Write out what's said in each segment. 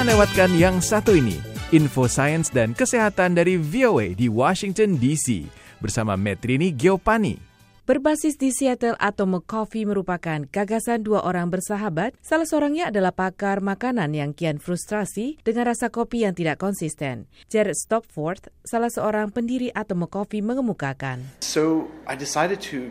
Jangan lewatkan yang satu ini, info sains dan kesehatan dari VOA di Washington DC bersama Metrini Geopani. Berbasis di Seattle, Atomic Coffee merupakan gagasan dua orang bersahabat. Salah seorangnya adalah pakar makanan yang kian frustrasi dengan rasa kopi yang tidak konsisten. Jared Stopforth, salah seorang pendiri Atomic Coffee mengemukakan. So I decided to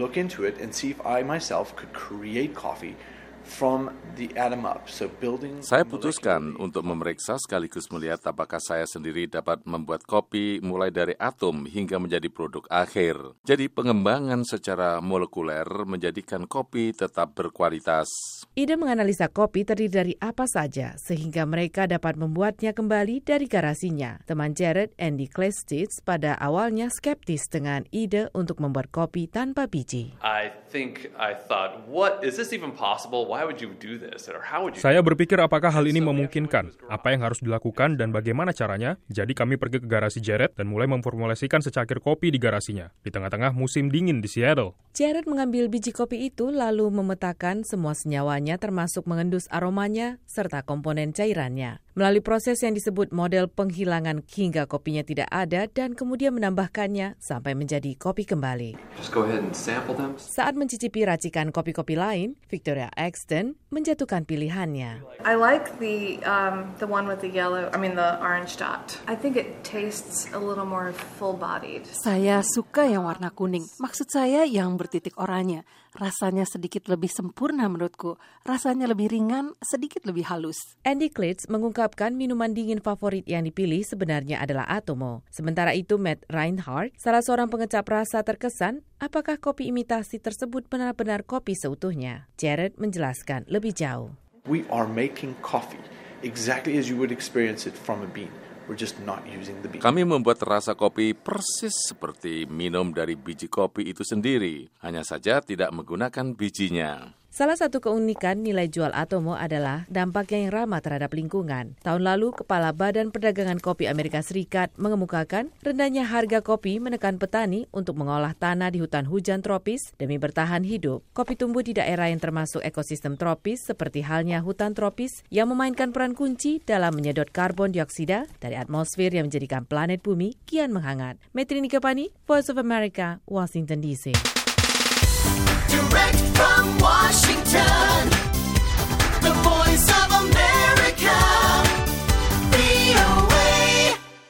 look into it and see if I myself could create coffee from the atom up. So building Saya putuskan untuk memeriksa sekaligus melihat apakah saya sendiri dapat membuat kopi mulai dari atom hingga menjadi produk akhir. Jadi pengembangan secara molekuler menjadikan kopi tetap berkualitas. Ide menganalisa kopi terdiri dari apa saja sehingga mereka dapat membuatnya kembali dari garasinya. Teman Jared, Andy Klestitz, pada awalnya skeptis dengan ide untuk membuat kopi tanpa biji. I think I thought, what is this even possible? Why would you do this? Or how would you Saya berpikir apakah hal ini memungkinkan, apa yang harus dilakukan dan bagaimana caranya. Jadi kami pergi ke garasi Jared dan mulai memformulasikan secangkir kopi di garasinya di tengah-tengah musim dingin di Seattle. Jared mengambil biji kopi itu lalu memetakan semua senyawanya termasuk mengendus aromanya serta komponen cairannya. Melalui proses yang disebut model penghilangan hingga kopinya tidak ada dan kemudian menambahkannya sampai menjadi kopi kembali. just go ahead and sample them? Saat mencicipi racikan kopi-kopi lain, Victoria Exton menjatuhkan pilihannya. I like the um, the one with the yellow. I mean the orange dot. I think it tastes a little more full-bodied. Saya suka yang warna kuning. Maksud saya yang bertitik oranye. Rasanya sedikit lebih sempurna menurutku. Rasanya lebih ringan, sedikit lebih halus. Andy Klitz mengungkapkan minuman dingin favorit yang dipilih sebenarnya adalah Atomo. Sementara itu Matt Reinhardt, salah seorang pengecap rasa terkesan, apakah kopi imitasi tersebut benar-benar kopi seutuhnya? Jared menjelaskan lebih jauh. we are making coffee exactly as you would experience it from a bean. We're just not using the bean. Kami membuat rasa kopi persis seperti minum dari biji kopi itu sendiri, hanya saja tidak menggunakan bijinya. Salah satu keunikan nilai jual Atomo adalah dampaknya yang ramah terhadap lingkungan. Tahun lalu, Kepala Badan Perdagangan Kopi Amerika Serikat mengemukakan rendahnya harga kopi menekan petani untuk mengolah tanah di hutan hujan tropis demi bertahan hidup. Kopi tumbuh di daerah yang termasuk ekosistem tropis seperti halnya hutan tropis yang memainkan peran kunci dalam menyedot karbon dioksida dari atmosfer yang menjadikan planet bumi kian menghangat. Metrini Kepani, Voice of America, Washington DC. Direct from Washington,